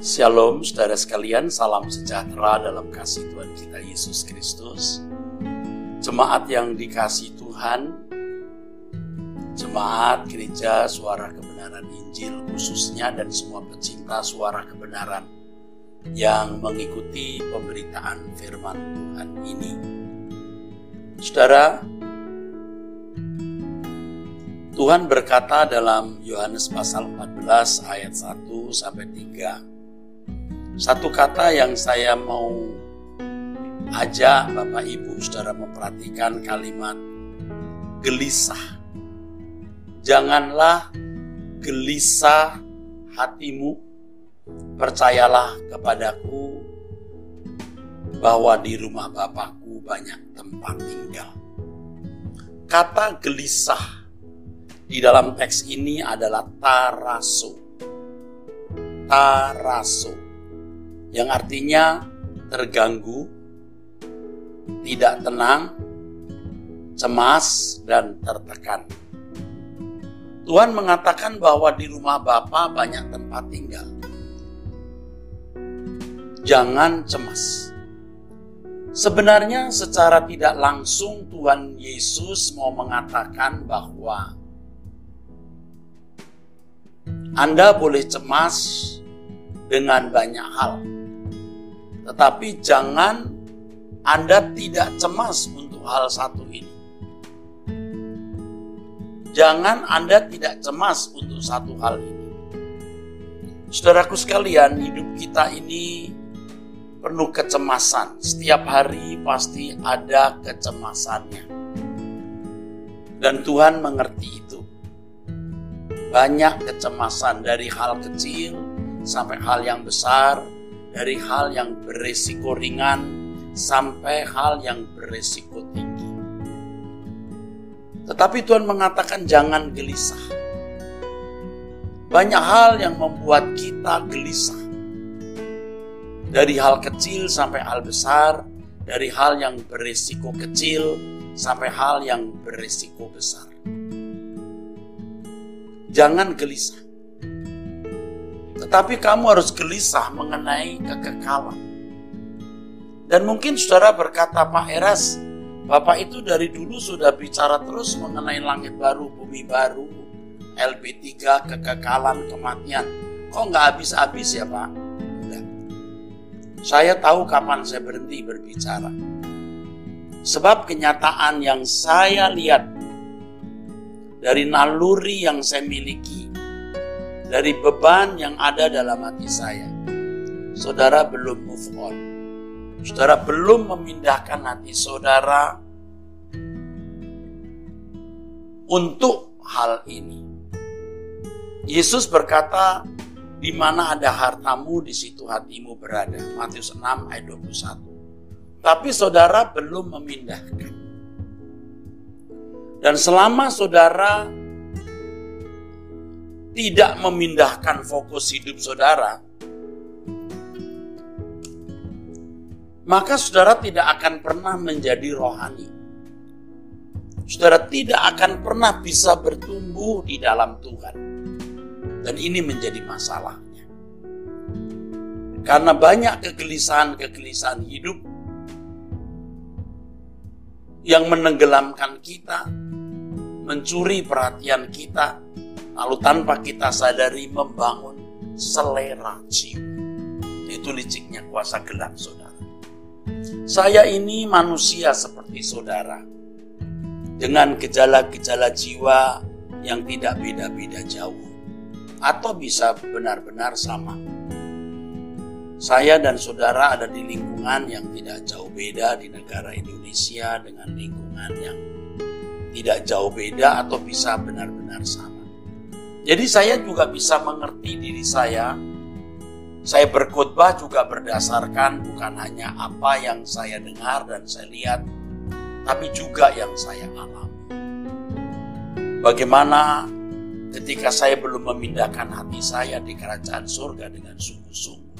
Shalom saudara sekalian, salam sejahtera dalam kasih Tuhan kita Yesus Kristus. Jemaat yang dikasih Tuhan, jemaat gereja suara kebenaran Injil khususnya dan semua pecinta suara kebenaran yang mengikuti pemberitaan firman Tuhan ini. Saudara, Tuhan berkata dalam Yohanes pasal 14 ayat 1 sampai 3 satu kata yang saya mau ajak Bapak Ibu Saudara memperhatikan kalimat gelisah. Janganlah gelisah hatimu, percayalah kepadaku bahwa di rumah Bapakku banyak tempat tinggal. Kata gelisah di dalam teks ini adalah taraso. Taraso yang artinya terganggu, tidak tenang, cemas, dan tertekan. Tuhan mengatakan bahwa di rumah Bapa banyak tempat tinggal. Jangan cemas. Sebenarnya secara tidak langsung Tuhan Yesus mau mengatakan bahwa Anda boleh cemas dengan banyak hal tetapi jangan Anda tidak cemas untuk hal satu ini. Jangan Anda tidak cemas untuk satu hal ini. Saudaraku sekalian, hidup kita ini penuh kecemasan. Setiap hari pasti ada kecemasannya. Dan Tuhan mengerti itu. Banyak kecemasan dari hal kecil sampai hal yang besar, dari hal yang beresiko ringan sampai hal yang beresiko tinggi. Tetapi Tuhan mengatakan jangan gelisah. Banyak hal yang membuat kita gelisah. Dari hal kecil sampai hal besar, dari hal yang beresiko kecil sampai hal yang beresiko besar. Jangan gelisah. Tetapi kamu harus gelisah mengenai kekekalan. Dan mungkin saudara berkata, Pak Eras, Bapak itu dari dulu sudah bicara terus mengenai langit baru, bumi baru, LB3, kekekalan, kematian. Kok nggak habis-habis ya Pak? Enggak. Saya tahu kapan saya berhenti berbicara. Sebab kenyataan yang saya lihat dari naluri yang saya miliki dari beban yang ada dalam hati saya. Saudara belum move on. Saudara belum memindahkan hati saudara untuk hal ini. Yesus berkata, di mana ada hartamu, di situ hatimu berada. Matius 6 ayat 21. Tapi saudara belum memindahkan. Dan selama saudara tidak memindahkan fokus hidup saudara, maka saudara tidak akan pernah menjadi rohani. Saudara tidak akan pernah bisa bertumbuh di dalam Tuhan. Dan ini menjadi masalahnya. Karena banyak kegelisahan-kegelisahan hidup yang menenggelamkan kita, mencuri perhatian kita, Lalu tanpa kita sadari membangun selera jiwa. Itu liciknya kuasa gelap saudara. Saya ini manusia seperti saudara. Dengan gejala-gejala jiwa yang tidak beda-beda jauh. Atau bisa benar-benar sama. Saya dan saudara ada di lingkungan yang tidak jauh beda di negara Indonesia dengan lingkungan yang tidak jauh beda atau bisa benar-benar sama. Jadi saya juga bisa mengerti diri saya. Saya berkhotbah juga berdasarkan bukan hanya apa yang saya dengar dan saya lihat, tapi juga yang saya alami. Bagaimana ketika saya belum memindahkan hati saya di kerajaan surga dengan sungguh-sungguh.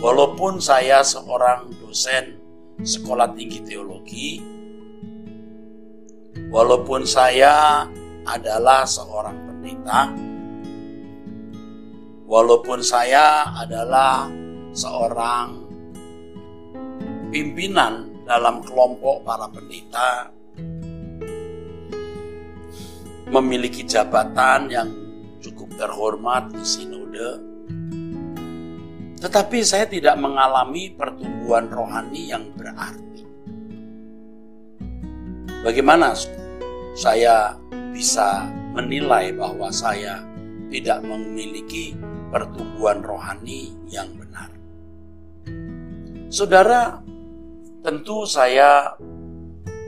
Walaupun saya seorang dosen sekolah tinggi teologi, walaupun saya adalah seorang pendeta, Walaupun saya adalah seorang pimpinan dalam kelompok para pendeta, memiliki jabatan yang cukup terhormat di sinode, tetapi saya tidak mengalami pertumbuhan rohani yang berarti. Bagaimana saya bisa menilai bahwa saya tidak memiliki pertumbuhan rohani yang benar. Saudara, tentu saya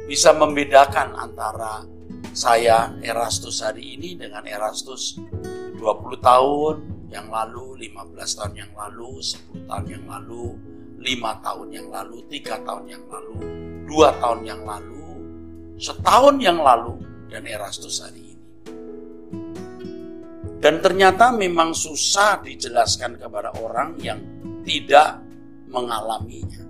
bisa membedakan antara saya Erastus hari ini dengan Erastus 20 tahun yang lalu, 15 tahun yang lalu, 10 tahun yang lalu, 5 tahun yang lalu, 3 tahun yang lalu, 2 tahun yang lalu, setahun yang lalu, dan Erastus hari ini. Dan ternyata memang susah dijelaskan kepada orang yang tidak mengalaminya.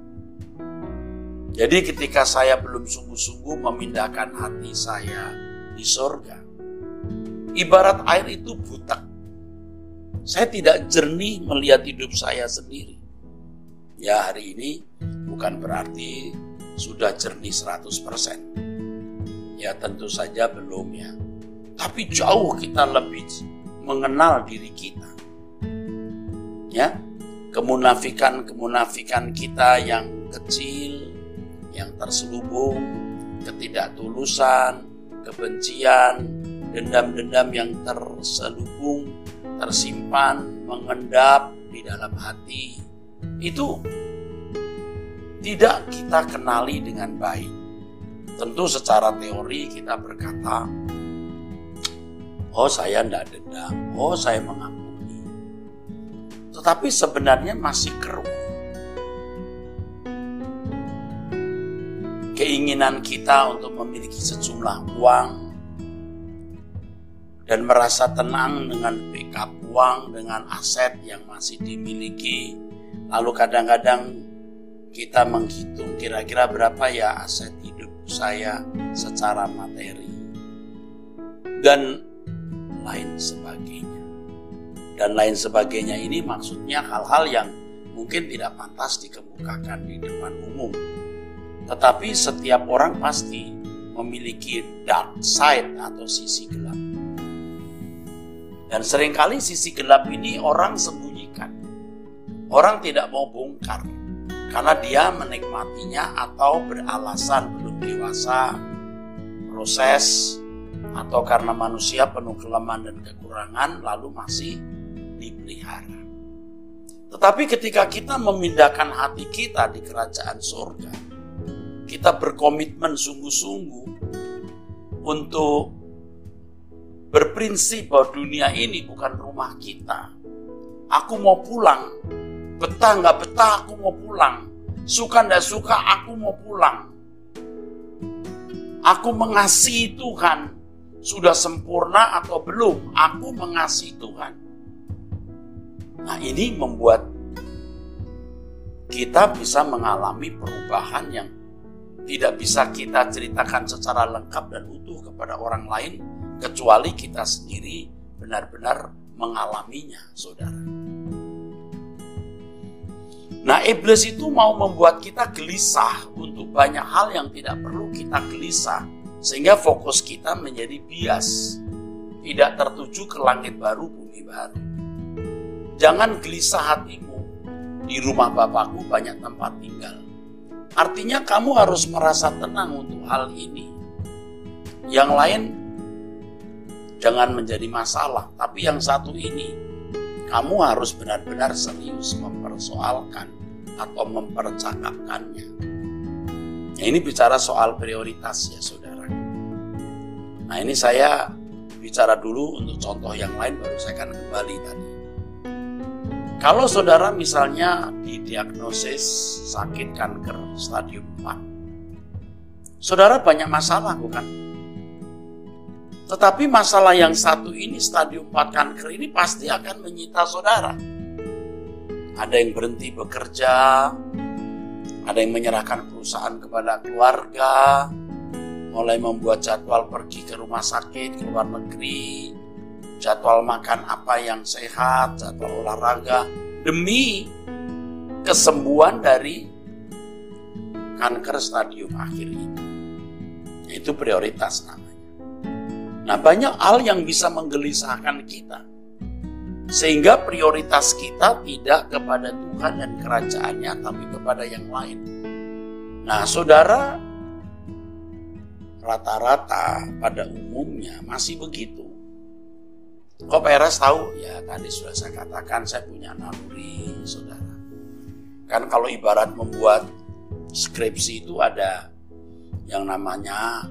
Jadi ketika saya belum sungguh-sungguh memindahkan hati saya di sorga, ibarat air itu buta. Saya tidak jernih melihat hidup saya sendiri. Ya hari ini bukan berarti sudah jernih 100%. Ya tentu saja belum ya. Tapi jauh kita lebih mengenal diri kita. Ya, kemunafikan-kemunafikan kita yang kecil, yang terselubung, ketidaktulusan, kebencian, dendam-dendam yang terselubung, tersimpan, mengendap di dalam hati. Itu tidak kita kenali dengan baik. Tentu secara teori kita berkata, Oh saya tidak dendam, oh saya mengampuni. Tetapi sebenarnya masih keruh. Keinginan kita untuk memiliki sejumlah uang dan merasa tenang dengan backup uang, dengan aset yang masih dimiliki. Lalu kadang-kadang kita menghitung kira-kira berapa ya aset hidup saya secara materi. Dan lain sebagainya. Dan lain sebagainya ini maksudnya hal-hal yang mungkin tidak pantas dikemukakan di depan umum. Tetapi setiap orang pasti memiliki dark side atau sisi gelap. Dan sering kali sisi gelap ini orang sembunyikan. Orang tidak mau bongkar karena dia menikmatinya atau beralasan belum dewasa, proses atau karena manusia penuh kelemahan dan kekurangan lalu masih dipelihara. Tetapi ketika kita memindahkan hati kita di kerajaan surga, kita berkomitmen sungguh-sungguh untuk berprinsip bahwa dunia ini bukan rumah kita. Aku mau pulang, betah nggak betah aku mau pulang, suka nggak suka aku mau pulang. Aku mengasihi Tuhan, sudah sempurna atau belum aku mengasihi Tuhan. Nah ini membuat kita bisa mengalami perubahan yang tidak bisa kita ceritakan secara lengkap dan utuh kepada orang lain kecuali kita sendiri benar-benar mengalaminya, saudara. Nah, iblis itu mau membuat kita gelisah untuk banyak hal yang tidak perlu kita gelisah sehingga fokus kita menjadi bias, tidak tertuju ke langit baru, bumi baru. Jangan gelisah hatimu, di rumah Bapakku banyak tempat tinggal. Artinya kamu harus merasa tenang untuk hal ini. Yang lain jangan menjadi masalah, tapi yang satu ini kamu harus benar-benar serius mempersoalkan atau mempercakapkannya. Nah, ini bicara soal prioritas ya saudara. Nah ini saya bicara dulu untuk contoh yang lain baru saya akan kembali tadi. Kalau saudara misalnya didiagnosis sakit kanker stadium 4. Saudara banyak masalah bukan? Tetapi masalah yang satu ini stadium 4 kanker ini pasti akan menyita saudara. Ada yang berhenti bekerja, ada yang menyerahkan perusahaan kepada keluarga, mulai membuat jadwal pergi ke rumah sakit, ke luar negeri, jadwal makan apa yang sehat, jadwal olahraga demi kesembuhan dari kanker stadium akhir ini. Itu prioritas namanya. Nah banyak hal yang bisa menggelisahkan kita. Sehingga prioritas kita tidak kepada Tuhan dan kerajaannya, tapi kepada yang lain. Nah saudara, rata-rata pada umumnya masih begitu. Kok Peres tahu? Ya tadi sudah saya katakan saya punya naluri saudara. Kan kalau ibarat membuat skripsi itu ada yang namanya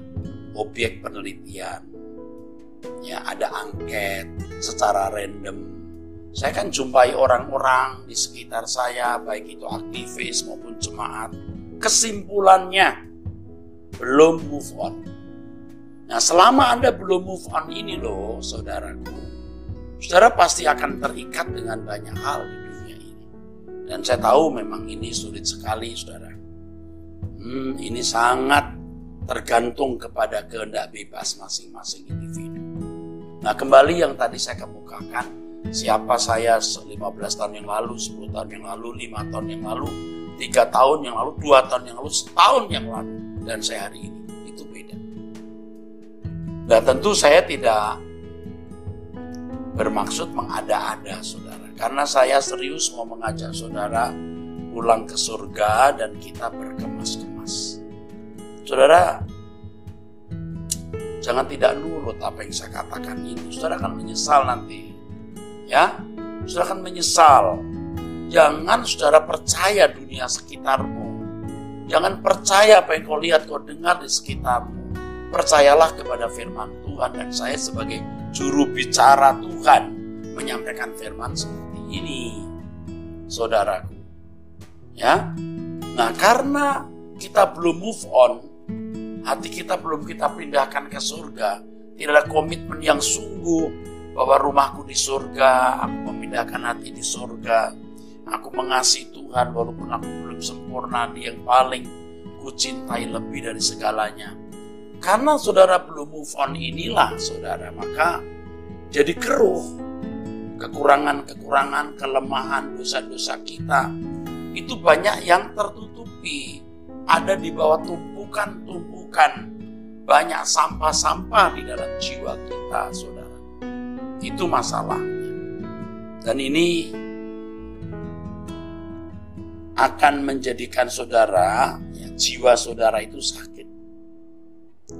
objek penelitian. Ya, ada angket secara random. Saya kan jumpai orang-orang di sekitar saya, baik itu aktivis maupun jemaat. Kesimpulannya, belum move on. Nah, selama Anda belum move on ini loh, saudaraku, saudara pasti akan terikat dengan banyak hal di dunia ini. Dan saya tahu memang ini sulit sekali, saudara. Hmm, ini sangat tergantung kepada kehendak bebas masing-masing individu. Nah kembali yang tadi saya kemukakan, siapa saya 15 tahun yang lalu, 10 tahun yang lalu, 5 tahun yang lalu, 3 tahun yang lalu, 2 tahun yang lalu, setahun yang lalu, dan saya hari ini, itu beda. Dan tentu saya tidak bermaksud mengada-ada saudara, karena saya serius mau mengajak saudara pulang ke surga dan kita berkemas-kemas. Saudara, Jangan tidak nurut apa yang saya katakan ini. Saudara akan menyesal nanti. Ya, saudara akan menyesal. Jangan saudara percaya dunia sekitarmu. Jangan percaya apa yang kau lihat, kau dengar di sekitarmu. Percayalah kepada firman Tuhan dan saya sebagai juru bicara Tuhan menyampaikan firman seperti ini. Saudaraku. Ya. Nah, karena kita belum move on, hati kita belum kita pindahkan ke surga, tidak ada komitmen yang sungguh bahwa rumahku di surga, aku memindahkan hati di surga, aku mengasihi Tuhan walaupun aku belum sempurna, di yang paling ku cintai lebih dari segalanya. Karena saudara belum move on inilah saudara, maka jadi keruh. Kekurangan-kekurangan, kelemahan, dosa-dosa kita itu banyak yang tertutupi. Ada di bawah tumpukan-tumpukan banyak sampah-sampah di dalam jiwa kita, saudara. Itu masalahnya. Dan ini akan menjadikan saudara, ya, jiwa saudara itu sakit.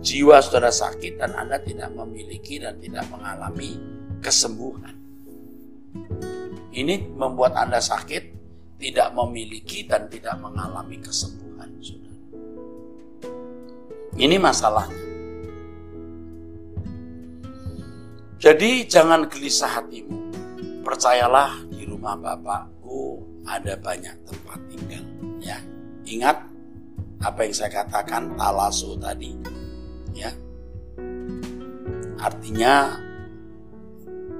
Jiwa saudara sakit dan Anda tidak memiliki dan tidak mengalami kesembuhan. Ini membuat Anda sakit, tidak memiliki dan tidak mengalami kesembuhan. Saudara. Ini masalahnya. Jadi jangan gelisah hatimu. Percayalah di rumah Bapakku ada banyak tempat tinggal. Ya, ingat apa yang saya katakan talaso tadi. Ya, artinya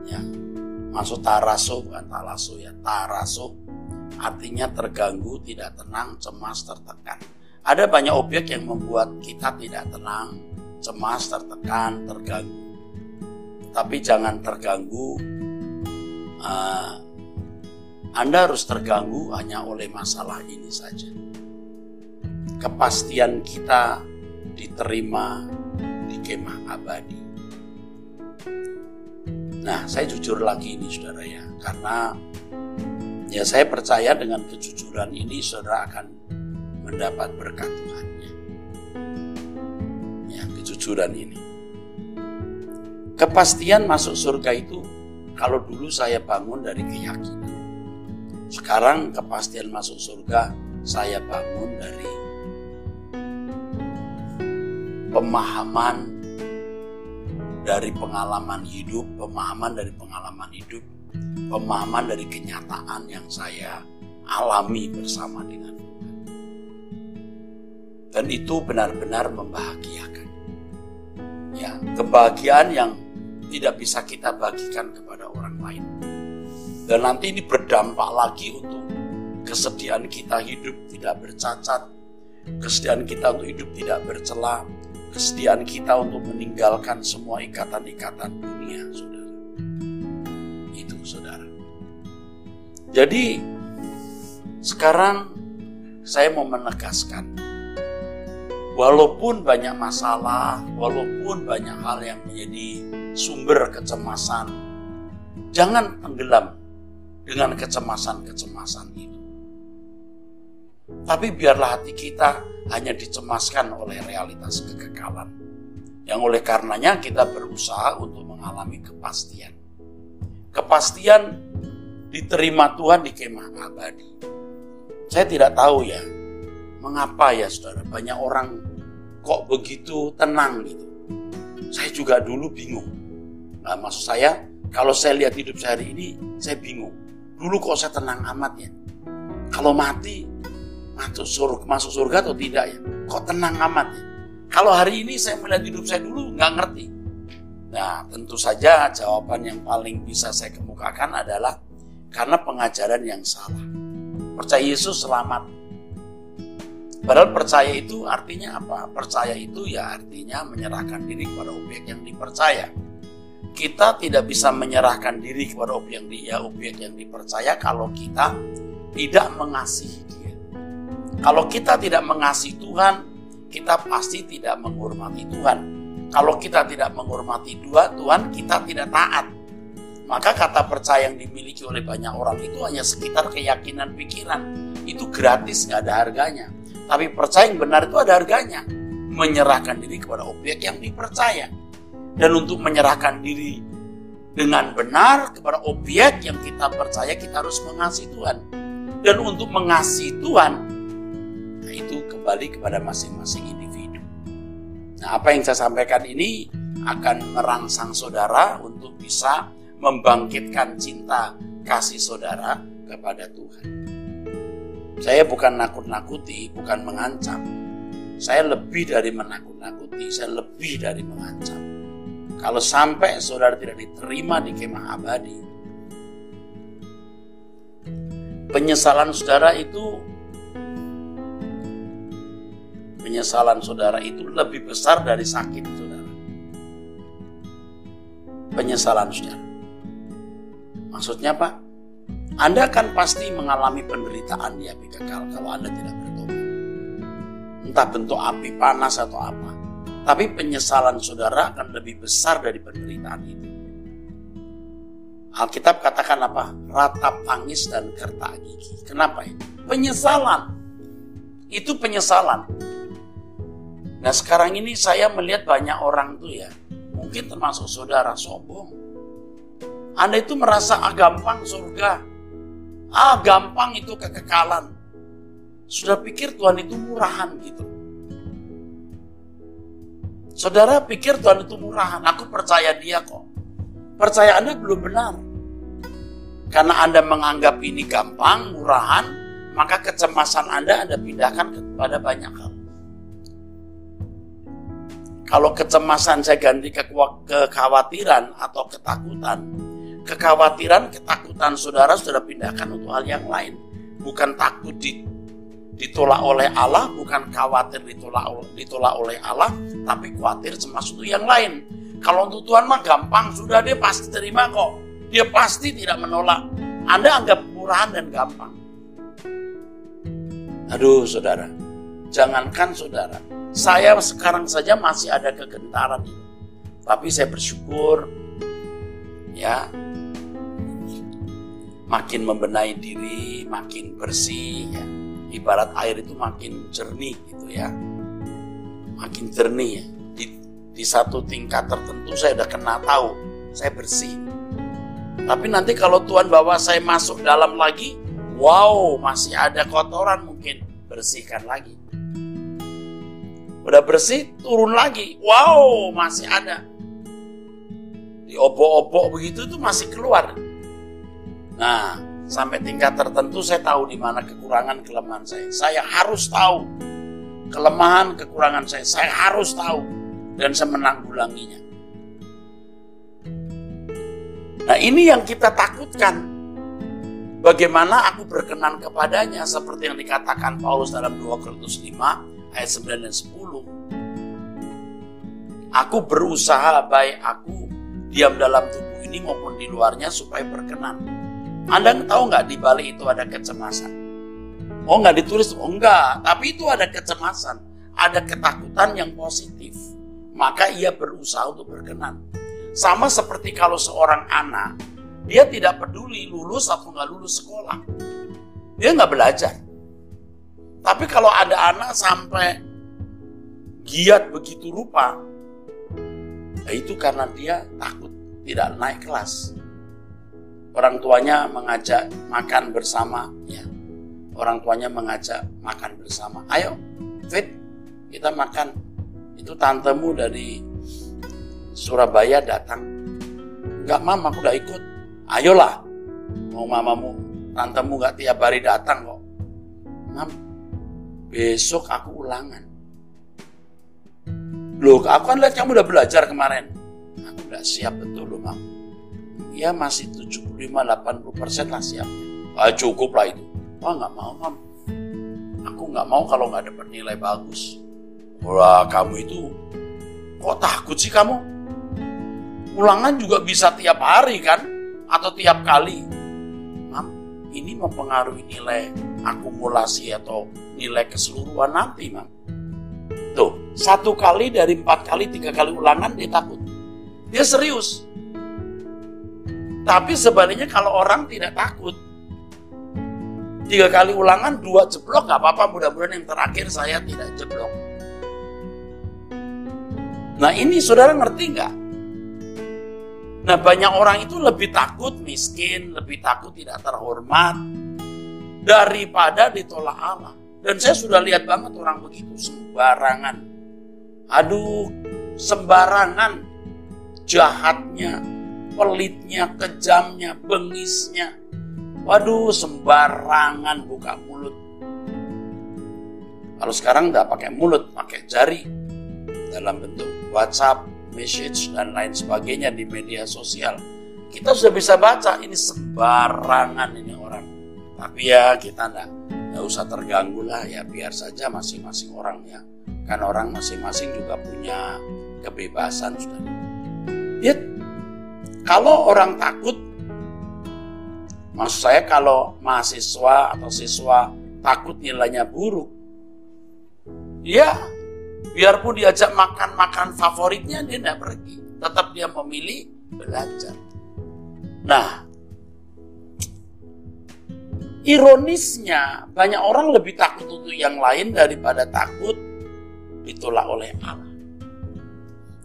ya masuk taraso bukan talaso ya taraso artinya terganggu tidak tenang cemas tertekan ada banyak objek yang membuat kita tidak tenang, cemas, tertekan, terganggu. Tapi jangan terganggu. Uh, anda harus terganggu hanya oleh masalah ini saja. Kepastian kita diterima di kemah abadi. Nah, saya jujur lagi ini saudara ya, karena ya saya percaya dengan kejujuran ini saudara akan mendapat berkat Tuhannya. Ya, kejujuran ini. Kepastian masuk surga itu kalau dulu saya bangun dari keyakinan. Sekarang kepastian masuk surga saya bangun dari pemahaman dari pengalaman hidup, pemahaman dari pengalaman hidup, pemahaman dari kenyataan yang saya alami bersama dengan dan itu benar-benar membahagiakan. Ya, kebahagiaan yang tidak bisa kita bagikan kepada orang lain. Dan nanti ini berdampak lagi untuk kesediaan kita hidup tidak bercacat, kesediaan kita untuk hidup tidak bercela, kesediaan kita untuk meninggalkan semua ikatan-ikatan dunia, saudara. Itu saudara. Jadi sekarang saya mau menegaskan walaupun banyak masalah, walaupun banyak hal yang menjadi sumber kecemasan, jangan tenggelam dengan kecemasan-kecemasan itu. Tapi biarlah hati kita hanya dicemaskan oleh realitas kekekalan. Yang oleh karenanya kita berusaha untuk mengalami kepastian. Kepastian diterima Tuhan di kemah abadi. Saya tidak tahu ya, mengapa ya saudara, banyak orang kok begitu tenang gitu. Saya juga dulu bingung. Nah, maksud saya, kalau saya lihat hidup saya hari ini, saya bingung. Dulu kok saya tenang amat ya. Kalau mati, masuk surga, masuk surga atau tidak ya? Kok tenang amat ya? Kalau hari ini saya melihat hidup saya dulu, nggak ngerti. Nah, tentu saja jawaban yang paling bisa saya kemukakan adalah karena pengajaran yang salah. Percaya Yesus selamat, Padahal percaya itu artinya apa? Percaya itu ya artinya menyerahkan diri kepada objek yang dipercaya. Kita tidak bisa menyerahkan diri kepada objek yang dia, objek yang dipercaya kalau kita tidak mengasihi dia. Kalau kita tidak mengasihi Tuhan, kita pasti tidak menghormati Tuhan. Kalau kita tidak menghormati dua Tuhan, kita tidak taat. Maka kata percaya yang dimiliki oleh banyak orang itu hanya sekitar keyakinan pikiran. Itu gratis, nggak ada harganya. Tapi percaya yang benar itu ada harganya. Menyerahkan diri kepada objek yang dipercaya. Dan untuk menyerahkan diri dengan benar kepada objek yang kita percaya, kita harus mengasihi Tuhan. Dan untuk mengasihi Tuhan, nah itu kembali kepada masing-masing individu. Nah, apa yang saya sampaikan ini akan merangsang saudara untuk bisa membangkitkan cinta kasih saudara kepada Tuhan. Saya bukan nakut-nakuti, bukan mengancam. Saya lebih dari menakut-nakuti, saya lebih dari mengancam. Kalau sampai saudara tidak diterima di kemah abadi, penyesalan saudara itu penyesalan saudara itu lebih besar dari sakit saudara. Penyesalan saudara. Maksudnya Pak, anda akan pasti mengalami penderitaan di api kekal kalau Anda tidak bertobat. Entah bentuk api panas atau apa. Tapi penyesalan saudara akan lebih besar dari penderitaan itu. Alkitab katakan apa? Ratap tangis dan kerta gigi. Kenapa ya? Penyesalan. Itu penyesalan. Nah sekarang ini saya melihat banyak orang tuh ya. Mungkin termasuk saudara sombong. Anda itu merasa ah, gampang surga Ah gampang itu kekekalan. Sudah pikir Tuhan itu murahan gitu. Saudara pikir Tuhan itu murahan. Aku percaya dia kok. Percaya Anda belum benar. Karena Anda menganggap ini gampang, murahan, maka kecemasan Anda Anda pindahkan kepada banyak hal. Kalau kecemasan saya ganti ke kekhawatiran atau ketakutan, kekhawatiran, ketakutan saudara sudah pindahkan untuk hal yang lain. Bukan takut ditolak oleh Allah, bukan khawatir ditolak, ditolak oleh Allah, tapi khawatir cemas untuk yang lain. Kalau untuk Tuhan mah gampang, sudah dia pasti terima kok. Dia pasti tidak menolak. Anda anggap murahan dan gampang. Aduh saudara, jangankan saudara, saya sekarang saja masih ada kegentaran ini. Tapi saya bersyukur ya makin membenahi diri, makin bersih ya. Ibarat air itu makin jernih gitu ya. Makin jernih ya. Di, di satu tingkat tertentu saya udah kena tahu, saya bersih. Tapi nanti kalau Tuhan bawa saya masuk dalam lagi, wow, masih ada kotoran mungkin, bersihkan lagi. Udah bersih, turun lagi. Wow, masih ada. Di obok-obok begitu tuh masih keluar. Nah, sampai tingkat tertentu saya tahu di mana kekurangan kelemahan saya. Saya harus tahu kelemahan kekurangan saya. Saya harus tahu dan saya menanggulanginya. Nah, ini yang kita takutkan. Bagaimana aku berkenan kepadanya seperti yang dikatakan Paulus dalam 2 Korintus 5 ayat 9 dan 10. Aku berusaha baik aku diam dalam tubuh ini maupun di luarnya supaya berkenan. Anda tahu nggak di balik itu ada kecemasan? Oh nggak ditulis? Oh enggak, tapi itu ada kecemasan, ada ketakutan yang positif. Maka ia berusaha untuk berkenan. Sama seperti kalau seorang anak, dia tidak peduli lulus atau nggak lulus sekolah. Dia nggak belajar. Tapi kalau ada anak sampai giat begitu rupa, ya itu karena dia takut tidak naik kelas. Orang tuanya mengajak makan bersama, ya. Orang tuanya mengajak makan bersama. Ayo, Fit, kita makan. Itu tantemu dari Surabaya datang. Enggak, mam, aku udah ikut. Ayolah, mau mamamu, tantemu gak tiap hari datang kok. Mam, besok aku ulangan. Loh, aku kan lihat kamu udah belajar kemarin. Aku udah siap betul loh, Mam. Ya masih 75-80% lah siapnya. Ah, cukup lah itu. Wah nggak mau, Mam. Aku nggak mau kalau nggak dapat nilai bagus. Wah, kamu itu kok takut sih kamu? Ulangan juga bisa tiap hari kan? Atau tiap kali. Mam, ini mempengaruhi nilai akumulasi atau nilai keseluruhan nanti, Mam. Tuh, satu kali dari empat kali, tiga kali ulangan dia takut. Dia serius. Tapi sebaliknya kalau orang tidak takut, tiga kali ulangan, dua jeblok, nggak apa-apa. Mudah-mudahan yang terakhir saya tidak jeblok. Nah ini saudara ngerti nggak? Nah banyak orang itu lebih takut miskin, lebih takut tidak terhormat, daripada ditolak Allah. Dan saya sudah lihat banget orang begitu sembarangan. Aduh, sembarangan jahatnya, pelitnya, kejamnya, bengisnya. Waduh, sembarangan buka mulut. Kalau sekarang nggak pakai mulut, pakai jari dalam bentuk WhatsApp, message dan lain sebagainya di media sosial. Kita sudah bisa baca ini sembarangan ini orang. Tapi ya kita enggak nggak usah terganggu lah ya biar saja masing-masing orangnya kan orang masing-masing juga punya kebebasan sudah ya kalau orang takut maksud saya kalau mahasiswa atau siswa takut nilainya buruk ya biarpun diajak makan-makan favoritnya dia tidak pergi tetap dia memilih belajar nah Ironisnya, banyak orang lebih takut untuk yang lain daripada takut ditolak oleh Allah.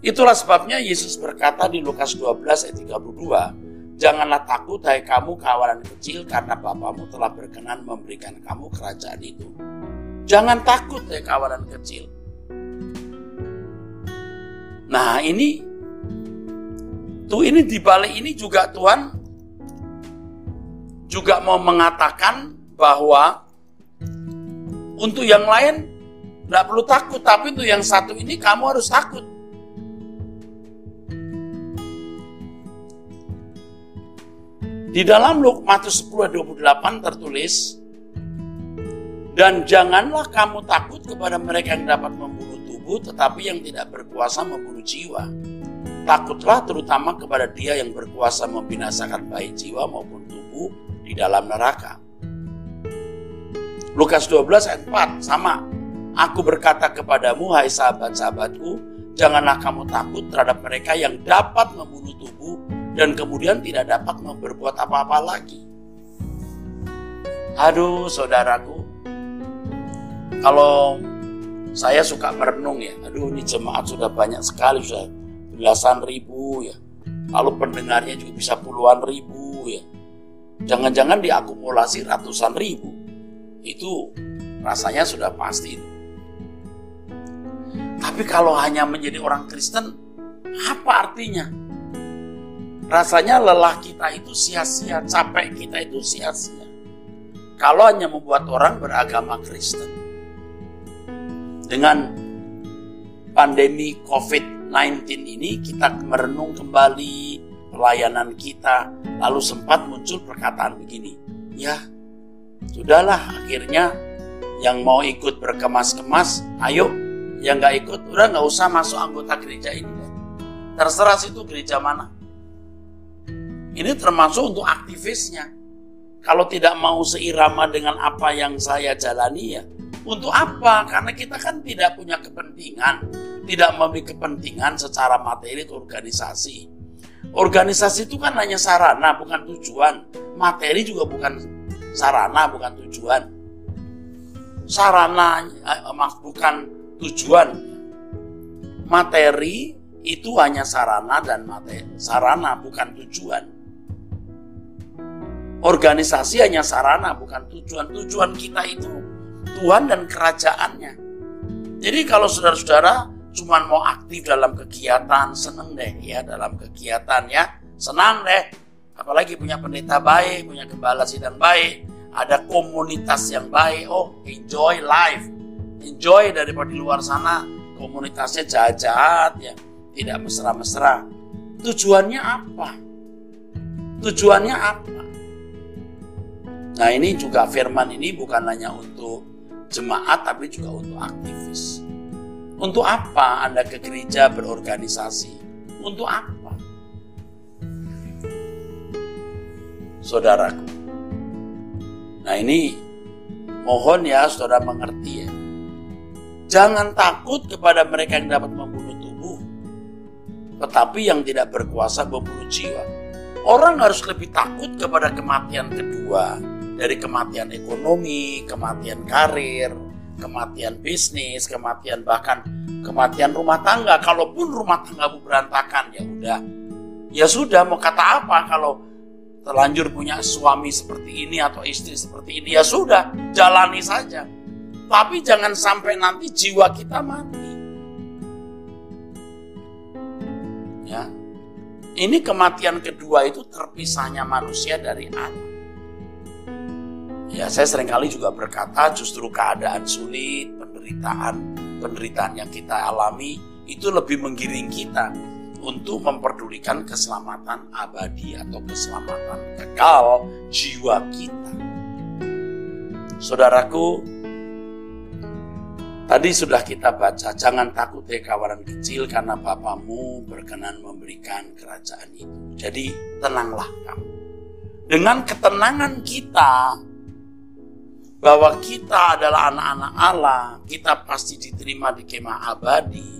Itulah sebabnya Yesus berkata di Lukas 12 ayat 32, Janganlah takut hai kamu kawalan kecil karena Bapamu telah berkenan memberikan kamu kerajaan itu. Jangan takut hai kawalan kecil. Nah ini, tuh ini di balik ini juga Tuhan juga mau mengatakan bahwa untuk yang lain tidak perlu takut, tapi untuk yang satu ini kamu harus takut. Di dalam Matius 10 28 tertulis, dan janganlah kamu takut kepada mereka yang dapat membunuh tubuh, tetapi yang tidak berkuasa membunuh jiwa. Takutlah terutama kepada dia yang berkuasa membinasakan baik jiwa maupun tubuh di dalam neraka. Lukas 12 ayat 4 sama. Aku berkata kepadamu hai sahabat-sahabatku, janganlah kamu takut terhadap mereka yang dapat membunuh tubuh dan kemudian tidak dapat berbuat apa-apa lagi. Aduh saudaraku, kalau saya suka merenung ya, aduh ini jemaat sudah banyak sekali, sudah belasan ribu ya. Lalu pendengarnya juga bisa puluhan ribu ya. Jangan-jangan diakumulasi ratusan ribu. Itu rasanya sudah pasti. Tapi kalau hanya menjadi orang Kristen, apa artinya? Rasanya lelah kita itu sia-sia, capek kita itu sia-sia. Kalau hanya membuat orang beragama Kristen. Dengan pandemi COVID-19 ini kita merenung kembali pelayanan kita, lalu sempat muncul perkataan begini, ya sudahlah akhirnya yang mau ikut berkemas-kemas, ayo, yang nggak ikut udah nggak usah masuk anggota gereja ini. Terserah situ gereja mana. Ini termasuk untuk aktivisnya. Kalau tidak mau seirama dengan apa yang saya jalani ya, untuk apa? Karena kita kan tidak punya kepentingan, tidak memiliki kepentingan secara materi organisasi. Organisasi itu kan hanya sarana, bukan tujuan. Materi juga bukan sarana, bukan tujuan. Sarana eh, bukan tujuan. Materi itu hanya sarana dan materi. Sarana bukan tujuan. Organisasi hanya sarana bukan tujuan. Tujuan kita itu Tuhan dan kerajaannya. Jadi kalau saudara-saudara cuma mau aktif dalam kegiatan, seneng deh ya dalam kegiatan ya. Senang deh. Apalagi punya pendeta baik, punya gembala sidang baik, ada komunitas yang baik. Oh, enjoy life. Enjoy daripada di luar sana komunitasnya jahat-jahat ya tidak mesra-mesra. Tujuannya apa? Tujuannya apa? Nah ini juga firman ini bukan hanya untuk jemaat tapi juga untuk aktivis. Untuk apa Anda ke gereja berorganisasi? Untuk apa? Saudaraku. Nah ini mohon ya saudara mengerti ya. Jangan takut kepada mereka yang dapat membunuh tetapi yang tidak berkuasa membunuh jiwa. Orang harus lebih takut kepada kematian kedua dari kematian ekonomi, kematian karir, kematian bisnis, kematian bahkan kematian rumah tangga. Kalaupun rumah tangga berantakan ya udah. Ya sudah mau kata apa kalau terlanjur punya suami seperti ini atau istri seperti ini ya sudah jalani saja. Tapi jangan sampai nanti jiwa kita mati. Ya. Ini kematian kedua itu terpisahnya manusia dari Allah. Ya, saya sering kali juga berkata justru keadaan sulit, penderitaan, penderitaan yang kita alami itu lebih menggiring kita untuk memperdulikan keselamatan abadi atau keselamatan kekal jiwa kita. Saudaraku, Tadi sudah kita baca, jangan takut ya kawanan kecil karena Bapamu berkenan memberikan kerajaan itu. Jadi tenanglah kamu. Dengan ketenangan kita, bahwa kita adalah anak-anak Allah, kita pasti diterima di kemah abadi.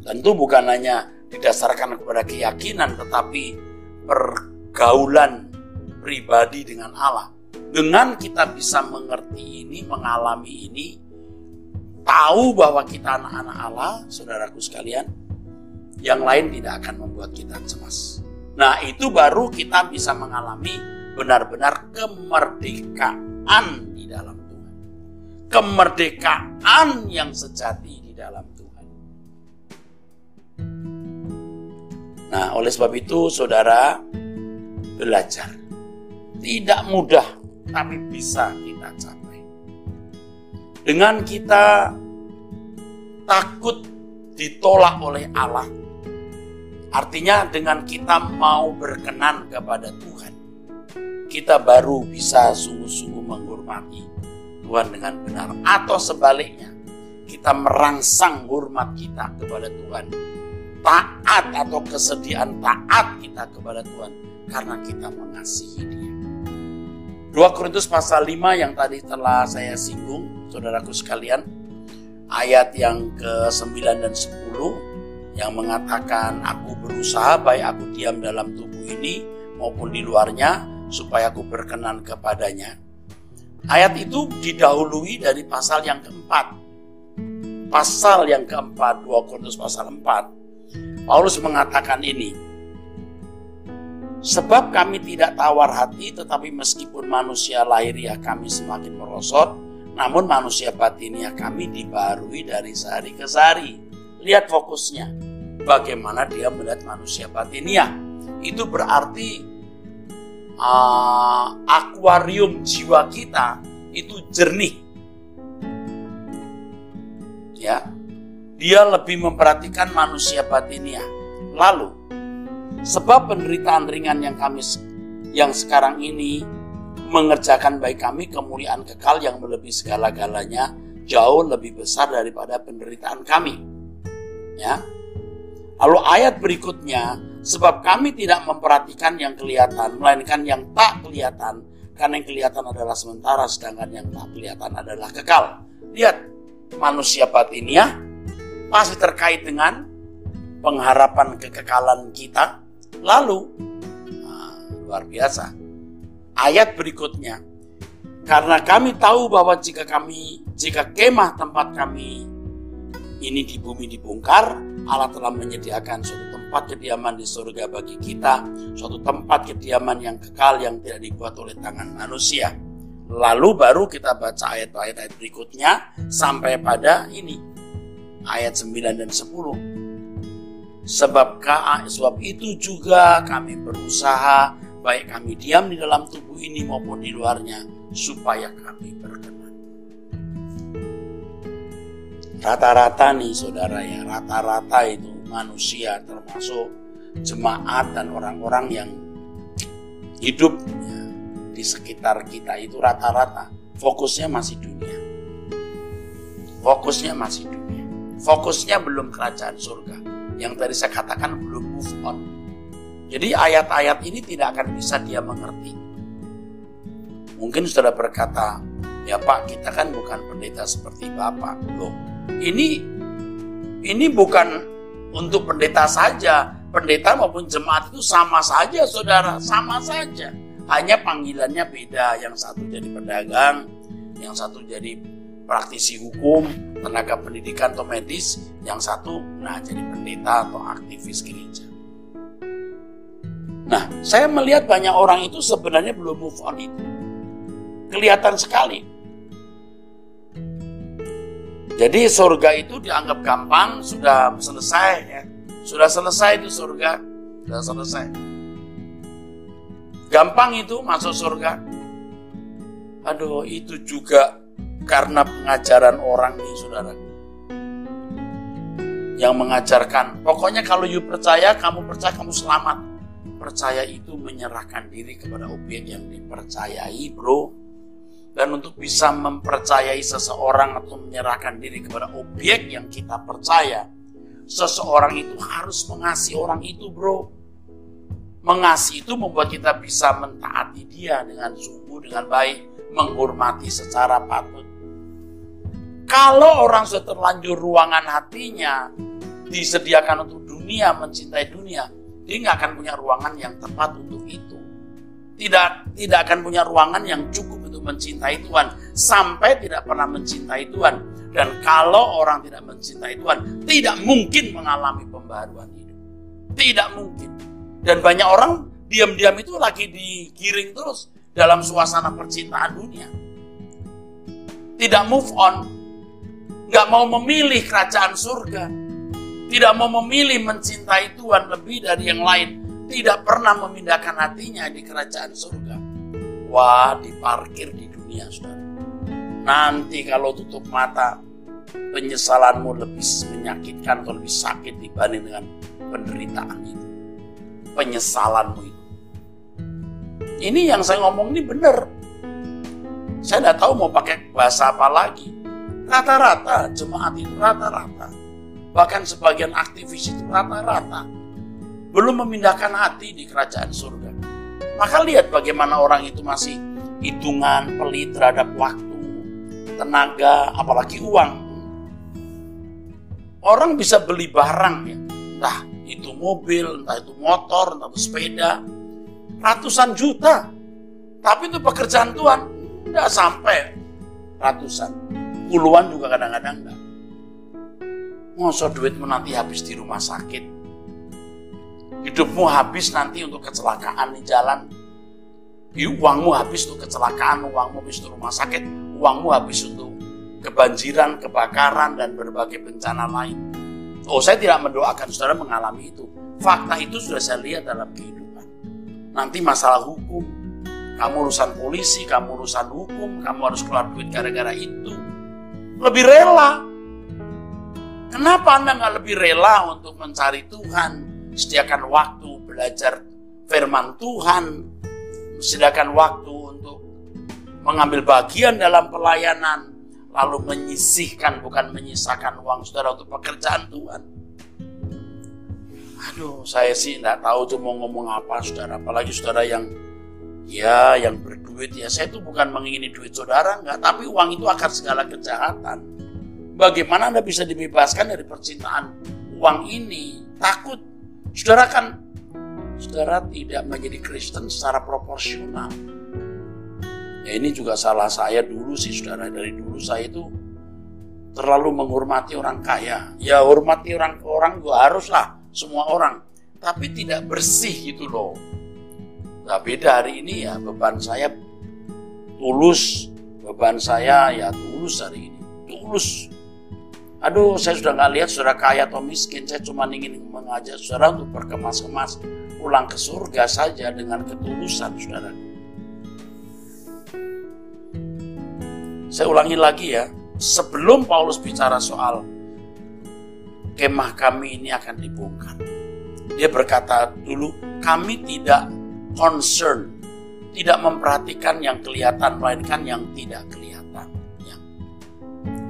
Tentu bukan hanya didasarkan kepada keyakinan, tetapi pergaulan pribadi dengan Allah. Dengan kita bisa mengerti ini, mengalami ini, tahu bahwa kita anak-anak Allah, saudaraku sekalian, yang lain tidak akan membuat kita cemas. Nah, itu baru kita bisa mengalami benar-benar kemerdekaan. Kemerdekaan yang sejati di dalam Tuhan. Nah, oleh sebab itu, saudara, belajar. Tidak mudah, tapi bisa kita capai. Dengan kita takut ditolak oleh Allah, artinya dengan kita mau berkenan kepada Tuhan, kita baru bisa sungguh-sungguh menghormati Tuhan dengan benar. Atau sebaliknya, kita merangsang hormat kita kepada Tuhan. Taat atau kesediaan taat kita kepada Tuhan karena kita mengasihi Dia. 2 Korintus pasal 5 yang tadi telah saya singgung saudaraku sekalian, ayat yang ke-9 dan 10 yang mengatakan aku berusaha baik aku diam dalam tubuh ini maupun di luarnya supaya aku berkenan kepadanya. Ayat itu didahului dari pasal yang keempat. Pasal yang keempat, 2 Korintus pasal 4. Paulus mengatakan ini, Sebab kami tidak tawar hati, tetapi meskipun manusia lahiriah kami semakin merosot, namun manusia batinnya kami dibarui dari sehari ke sehari. Lihat fokusnya. Bagaimana dia melihat manusia batinnya. Itu berarti uh, akuarium jiwa kita itu jernih. Ya. Dia lebih memperhatikan manusia batinnya. Lalu, sebab penderitaan ringan yang kami yang sekarang ini mengerjakan baik kami kemuliaan kekal yang melebihi segala-galanya jauh lebih besar daripada penderitaan kami. Ya. Lalu ayat berikutnya, sebab kami tidak memperhatikan yang kelihatan, melainkan yang tak kelihatan, karena yang kelihatan adalah sementara, sedangkan yang tak kelihatan adalah kekal. Lihat, manusia batinnya pasti terkait dengan pengharapan kekekalan kita. Lalu, nah, luar biasa, ayat berikutnya, karena kami tahu bahwa jika kami, jika kemah tempat kami ini di bumi dibongkar, Allah telah menyediakan suatu tempat kediaman di surga bagi kita, suatu tempat kediaman yang kekal yang tidak dibuat oleh tangan manusia. Lalu baru kita baca ayat-ayat berikutnya sampai pada ini. Ayat 9 dan 10. Sebab, sebab itu juga kami berusaha baik kami diam di dalam tubuh ini maupun di luarnya supaya kami berkenan. Rata-rata nih saudara ya, rata-rata itu manusia termasuk jemaat dan orang-orang yang hidup ya, di sekitar kita itu rata-rata fokusnya masih dunia. Fokusnya masih dunia. Fokusnya belum kerajaan surga. Yang tadi saya katakan belum move on. Jadi ayat-ayat ini tidak akan bisa dia mengerti. Mungkin sudah berkata, ya Pak kita kan bukan pendeta seperti Bapak. Loh, ini ini bukan untuk pendeta saja. Pendeta maupun jemaat itu sama saja saudara, sama saja. Hanya panggilannya beda. Yang satu jadi pedagang, yang satu jadi praktisi hukum, tenaga pendidikan atau medis, yang satu nah jadi pendeta atau aktivis gereja. Nah, saya melihat banyak orang itu sebenarnya belum move on itu. Kelihatan sekali. Jadi surga itu dianggap gampang, sudah selesai ya. Sudah selesai itu surga, sudah selesai. Gampang itu masuk surga. Aduh, itu juga karena pengajaran orang nih, saudara. Yang mengajarkan, pokoknya kalau you percaya, kamu percaya, kamu selamat. Percaya itu menyerahkan diri kepada objek yang dipercayai, bro. Dan untuk bisa mempercayai seseorang atau menyerahkan diri kepada objek yang kita percaya, seseorang itu harus mengasihi orang itu bro. Mengasihi itu membuat kita bisa mentaati dia dengan sungguh, dengan baik, menghormati secara patut. Kalau orang sudah terlanjur ruangan hatinya disediakan untuk dunia, mencintai dunia, dia nggak akan punya ruangan yang tepat untuk itu. Tidak tidak akan punya ruangan yang cukup untuk mencintai Tuhan sampai tidak pernah mencintai Tuhan dan kalau orang tidak mencintai Tuhan, tidak mungkin mengalami pembaruan hidup. Tidak mungkin. Dan banyak orang diam-diam itu lagi digiring terus dalam suasana percintaan dunia. Tidak move on. Nggak mau memilih kerajaan surga. Tidak mau memilih mencintai Tuhan lebih dari yang lain. Tidak pernah memindahkan hatinya di kerajaan surga. Wah, diparkir di dunia, saudara. Nanti kalau tutup mata, penyesalanmu lebih menyakitkan atau lebih sakit dibanding dengan penderitaan itu. Penyesalanmu itu. Ini yang saya ngomong ini benar. Saya tidak tahu mau pakai bahasa apa lagi. Rata-rata jemaat itu rata-rata. Bahkan sebagian aktivis itu rata-rata. Belum memindahkan hati di kerajaan surga. Maka lihat bagaimana orang itu masih hitungan pelit terhadap waktu tenaga, apalagi uang. Orang bisa beli barang ya, entah itu mobil, entah itu motor, entah itu sepeda, ratusan juta. Tapi itu pekerjaan Tuhan, tidak sampai ratusan. Puluhan juga kadang-kadang enggak. Masa duitmu nanti habis di rumah sakit. Hidupmu habis nanti untuk kecelakaan di jalan. Uangmu habis untuk kecelakaan, uangmu habis untuk rumah sakit, uangmu habis untuk kebanjiran, kebakaran, dan berbagai bencana lain. Oh, saya tidak mendoakan saudara mengalami itu. Fakta itu sudah saya lihat dalam kehidupan. Nanti masalah hukum, kamu urusan polisi, kamu urusan hukum, kamu harus keluar duit gara-gara itu. Lebih rela. Kenapa Anda nggak lebih rela untuk mencari Tuhan? Sediakan waktu belajar firman Tuhan, sediakan waktu mengambil bagian dalam pelayanan, lalu menyisihkan bukan menyisakan uang saudara untuk pekerjaan Tuhan. Aduh, saya sih nggak tahu tuh mau ngomong apa, saudara. Apalagi saudara yang ya yang berduit ya. Saya tuh bukan mengingini duit saudara, nggak. Tapi uang itu akan segala kejahatan. Bagaimana anda bisa dibebaskan dari percintaan uang ini? Takut, saudara kan, saudara tidak menjadi Kristen secara proporsional. Ya ini juga salah saya dulu sih, saudara. Dari dulu saya itu terlalu menghormati orang kaya. Ya hormati orang orang juga haruslah semua orang, tapi tidak bersih gitu loh. Nah beda hari ini ya beban saya tulus, beban saya ya tulus hari ini, tulus. Aduh, saya sudah nggak lihat saudara kaya atau miskin, saya cuma ingin mengajak saudara untuk berkemas-kemas pulang ke surga saja dengan ketulusan saudara. Saya ulangi lagi ya, sebelum Paulus bicara soal kemah kami ini akan dibongkar. Dia berkata dulu, kami tidak concern, tidak memperhatikan yang kelihatan, melainkan yang tidak kelihatan.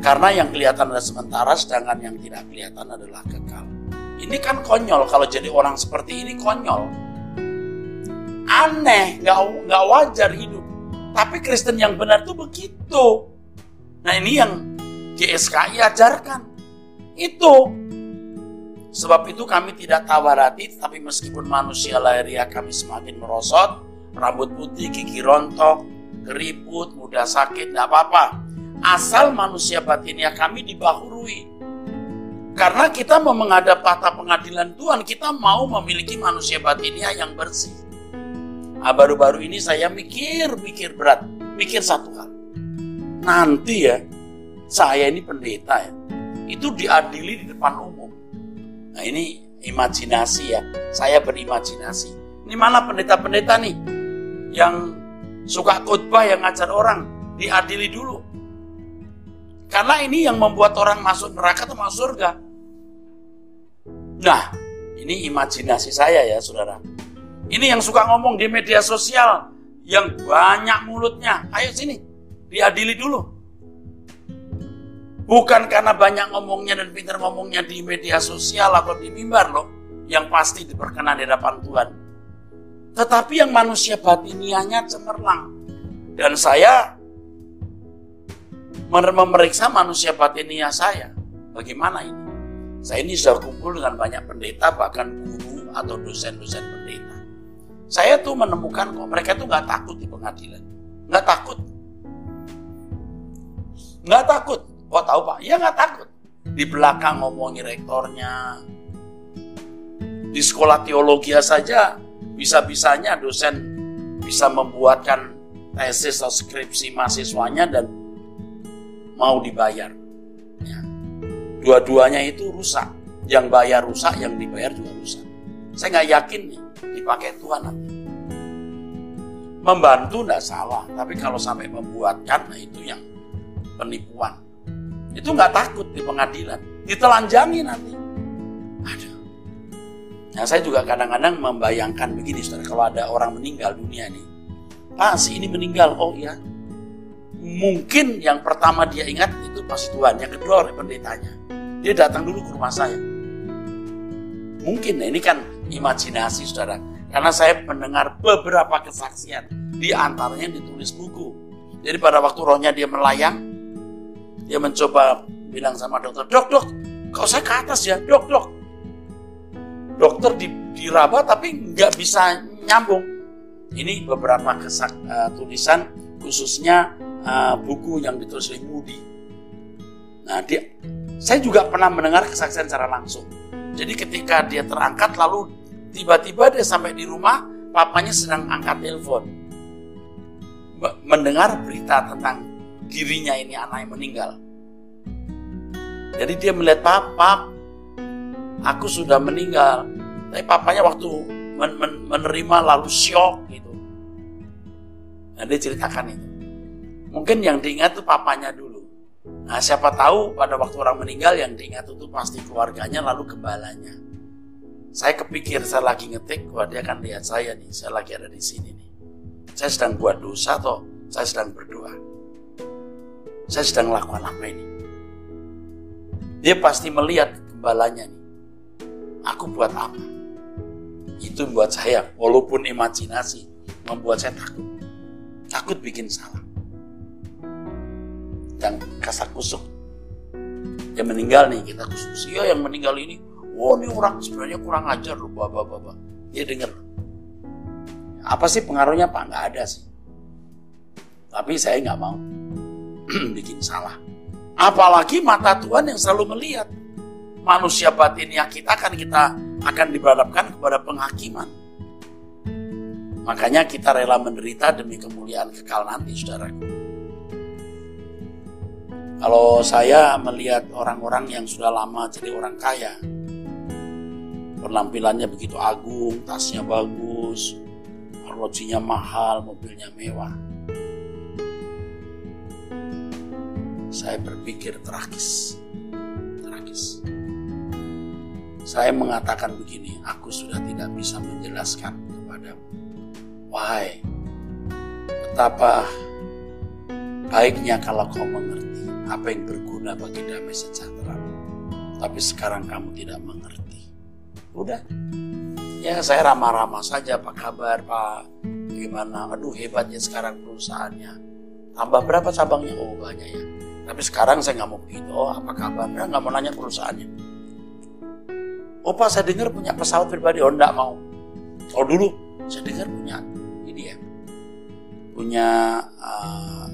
Ya. Karena yang kelihatan adalah sementara, sedangkan yang tidak kelihatan adalah kekal. Ini kan konyol, kalau jadi orang seperti ini konyol. Aneh, nggak nggak wajar hidup. Tapi Kristen yang benar tuh begitu. Nah ini yang GSKI ajarkan. Itu Sebab itu kami tidak tawar hati, tapi meskipun manusia lahiriah kami semakin merosot, rambut putih, gigi rontok, keriput, mudah sakit, tidak apa-apa. Asal manusia batinnya kami dibahurui. Karena kita mau menghadap tata pengadilan Tuhan, kita mau memiliki manusia batinnya yang bersih. Nah, baru-baru ini saya mikir-mikir berat, mikir satu hal. Nanti ya, saya ini pendeta ya, itu diadili di depan umum Nah ini imajinasi ya, saya berimajinasi. Ini mana pendeta-pendeta nih yang suka khotbah yang ngajar orang, diadili dulu. Karena ini yang membuat orang masuk neraka atau masuk surga. Nah, ini imajinasi saya ya saudara. Ini yang suka ngomong di media sosial, yang banyak mulutnya. Ayo sini, diadili dulu. Bukan karena banyak ngomongnya dan pintar ngomongnya di media sosial atau di mimbar loh. Yang pasti diperkenan di hadapan Tuhan. Tetapi yang manusia batinianya cemerlang. Dan saya memeriksa manusia batinia saya. Bagaimana ini? Saya ini sudah kumpul dengan banyak pendeta, bahkan guru atau dosen-dosen pendeta. Saya tuh menemukan kok mereka tuh nggak takut di pengadilan. Nggak takut. Nggak takut. Oh tahu pak? Ya nggak takut. Di belakang ngomongi rektornya. Di sekolah teologi saja bisa-bisanya dosen bisa membuatkan tesis atau skripsi mahasiswanya dan mau dibayar. Ya. Dua-duanya itu rusak. Yang bayar rusak, yang dibayar juga rusak. Saya nggak yakin nih dipakai Tuhan nanti. Membantu nggak salah, tapi kalau sampai membuatkan, nah itu yang penipuan itu nggak takut di pengadilan, ditelanjangi nanti. Aduh. Nah saya juga kadang-kadang membayangkan begini, saudara, kalau ada orang meninggal dunia ini, Pak si ini meninggal, oh ya, mungkin yang pertama dia ingat itu pas Tuhan, yang kedua oleh pendetanya. Dia datang dulu ke rumah saya. Mungkin, nah ini kan imajinasi saudara. Karena saya mendengar beberapa kesaksian, di antaranya ditulis buku. Jadi pada waktu rohnya dia melayang, dia mencoba bilang sama dokter, dok, dok, kau saya ke atas ya, dok, dok. Dokter di, diraba tapi nggak bisa nyambung. Ini beberapa kesak, uh, tulisan khususnya uh, buku yang ditulis oleh Moody. Nah, dia, saya juga pernah mendengar kesaksian secara langsung. Jadi ketika dia terangkat lalu tiba-tiba dia sampai di rumah, papanya sedang angkat telepon. Mendengar berita tentang dirinya ini anak yang meninggal. Jadi dia melihat papa, aku sudah meninggal. Tapi papanya waktu men men menerima lalu syok gitu. Nah dia ceritakan itu. Mungkin yang diingat itu papanya dulu. Nah siapa tahu pada waktu orang meninggal yang diingat itu pasti keluarganya lalu gembalanya. Saya kepikir saya lagi ngetik, wah dia akan lihat saya nih, saya lagi ada di sini nih. Saya sedang buat dosa atau saya sedang berdoa saya sedang melakukan apa ini? Dia pasti melihat gembalanya nih. Aku buat apa? Itu membuat saya, walaupun imajinasi, membuat saya takut. Takut bikin salah. Dan kasar kusuk. Yang meninggal nih, kita khusus. Iya yang meninggal ini, oh ini orang sebenarnya kurang ajar loh, bapak bapak. Dia dengar. Apa sih pengaruhnya Pak? Nggak ada sih. Tapi saya nggak mau bikin salah. Apalagi mata Tuhan yang selalu melihat. Manusia batinnya kita kan kita akan diberhadapkan kepada penghakiman. Makanya kita rela menderita demi kemuliaan kekal nanti, saudaraku. Kalau saya melihat orang-orang yang sudah lama jadi orang kaya, penampilannya begitu agung, tasnya bagus, arlojinya mahal, mobilnya mewah. Saya berpikir tragis. Tragis. Saya mengatakan begini, aku sudah tidak bisa menjelaskan kepadamu. Wahai, betapa baiknya kalau kau mengerti apa yang berguna bagi damai sejahtera. Tapi sekarang kamu tidak mengerti. Udah. Ya saya ramah-ramah saja, apa kabar Pak? Bagaimana? Aduh hebatnya sekarang perusahaannya. Tambah berapa cabangnya? Oh banyak ya. Tapi sekarang saya nggak mau begitu. Oh apa kabar? Nggak mau nanya perusahaannya. Oh Pak saya dengar punya pesawat pribadi. Oh enggak mau. Oh dulu saya dengar punya ini ya. Punya uh,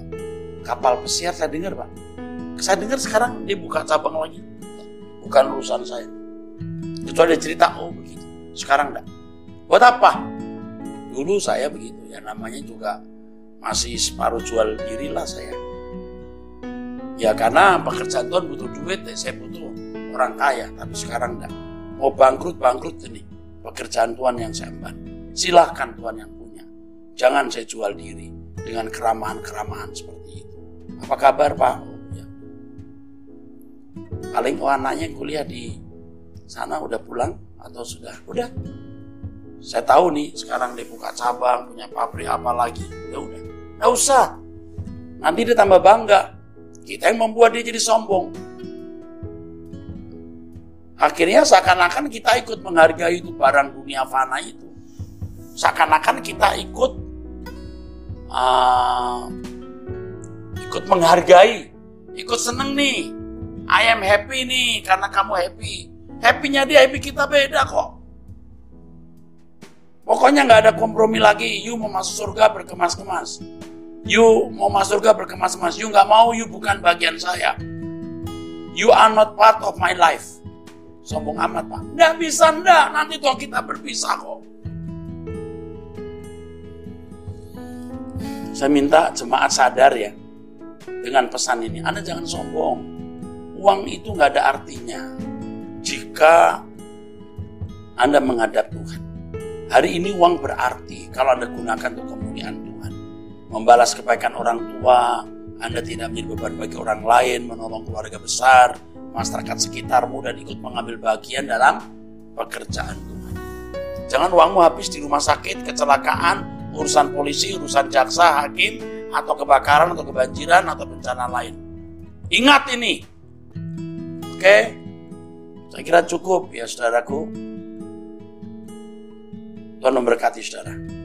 kapal pesiar saya dengar Pak. Saya dengar sekarang dia buka cabang lagi. Bukan urusan saya. Itu ada cerita, oh begitu. Sekarang enggak. Buat apa? Dulu saya begitu ya namanya juga masih separuh jual diri lah saya Ya karena pekerjaan Tuhan butuh duit, ya saya butuh orang kaya. Tapi sekarang enggak. Mau bangkrut, bangkrut ini. Pekerjaan Tuhan yang saya emban. Silahkan Tuhan yang punya. Jangan saya jual diri dengan keramahan-keramahan seperti itu. Apa kabar Pak? Paling oh anaknya kuliah di sana udah pulang atau sudah? Udah. Saya tahu nih sekarang dia buka cabang, punya pabrik apa lagi. Ya udah. Nggak usah. Nanti dia tambah bangga kita yang membuat dia jadi sombong. Akhirnya seakan-akan kita ikut menghargai itu barang dunia fana itu. Seakan-akan kita ikut uh, ikut menghargai, ikut seneng nih. I am happy nih karena kamu happy. Happy-nya dia, happy kita beda kok. Pokoknya nggak ada kompromi lagi. You mau masuk surga berkemas-kemas. You mau masuk surga berkemas-kemas. You nggak mau, you bukan bagian saya. You are not part of my life. Sombong amat pak. Nggak bisa nggak. Nanti toh kita berpisah kok. Saya minta jemaat sadar ya. Dengan pesan ini. Anda jangan sombong. Uang itu nggak ada artinya. Jika Anda menghadap Tuhan. Hari ini uang berarti kalau Anda gunakan untuk kemuliaan Tuhan membalas kebaikan orang tua, Anda tidak menjadi beban bagi orang lain, menolong keluarga besar, masyarakat sekitarmu, dan ikut mengambil bagian dalam pekerjaan Tuhan. Jangan uangmu habis di rumah sakit, kecelakaan, urusan polisi, urusan jaksa, hakim, atau kebakaran, atau kebanjiran, atau bencana lain. Ingat ini. Oke? Saya kira cukup ya saudaraku. Tuhan memberkati saudara.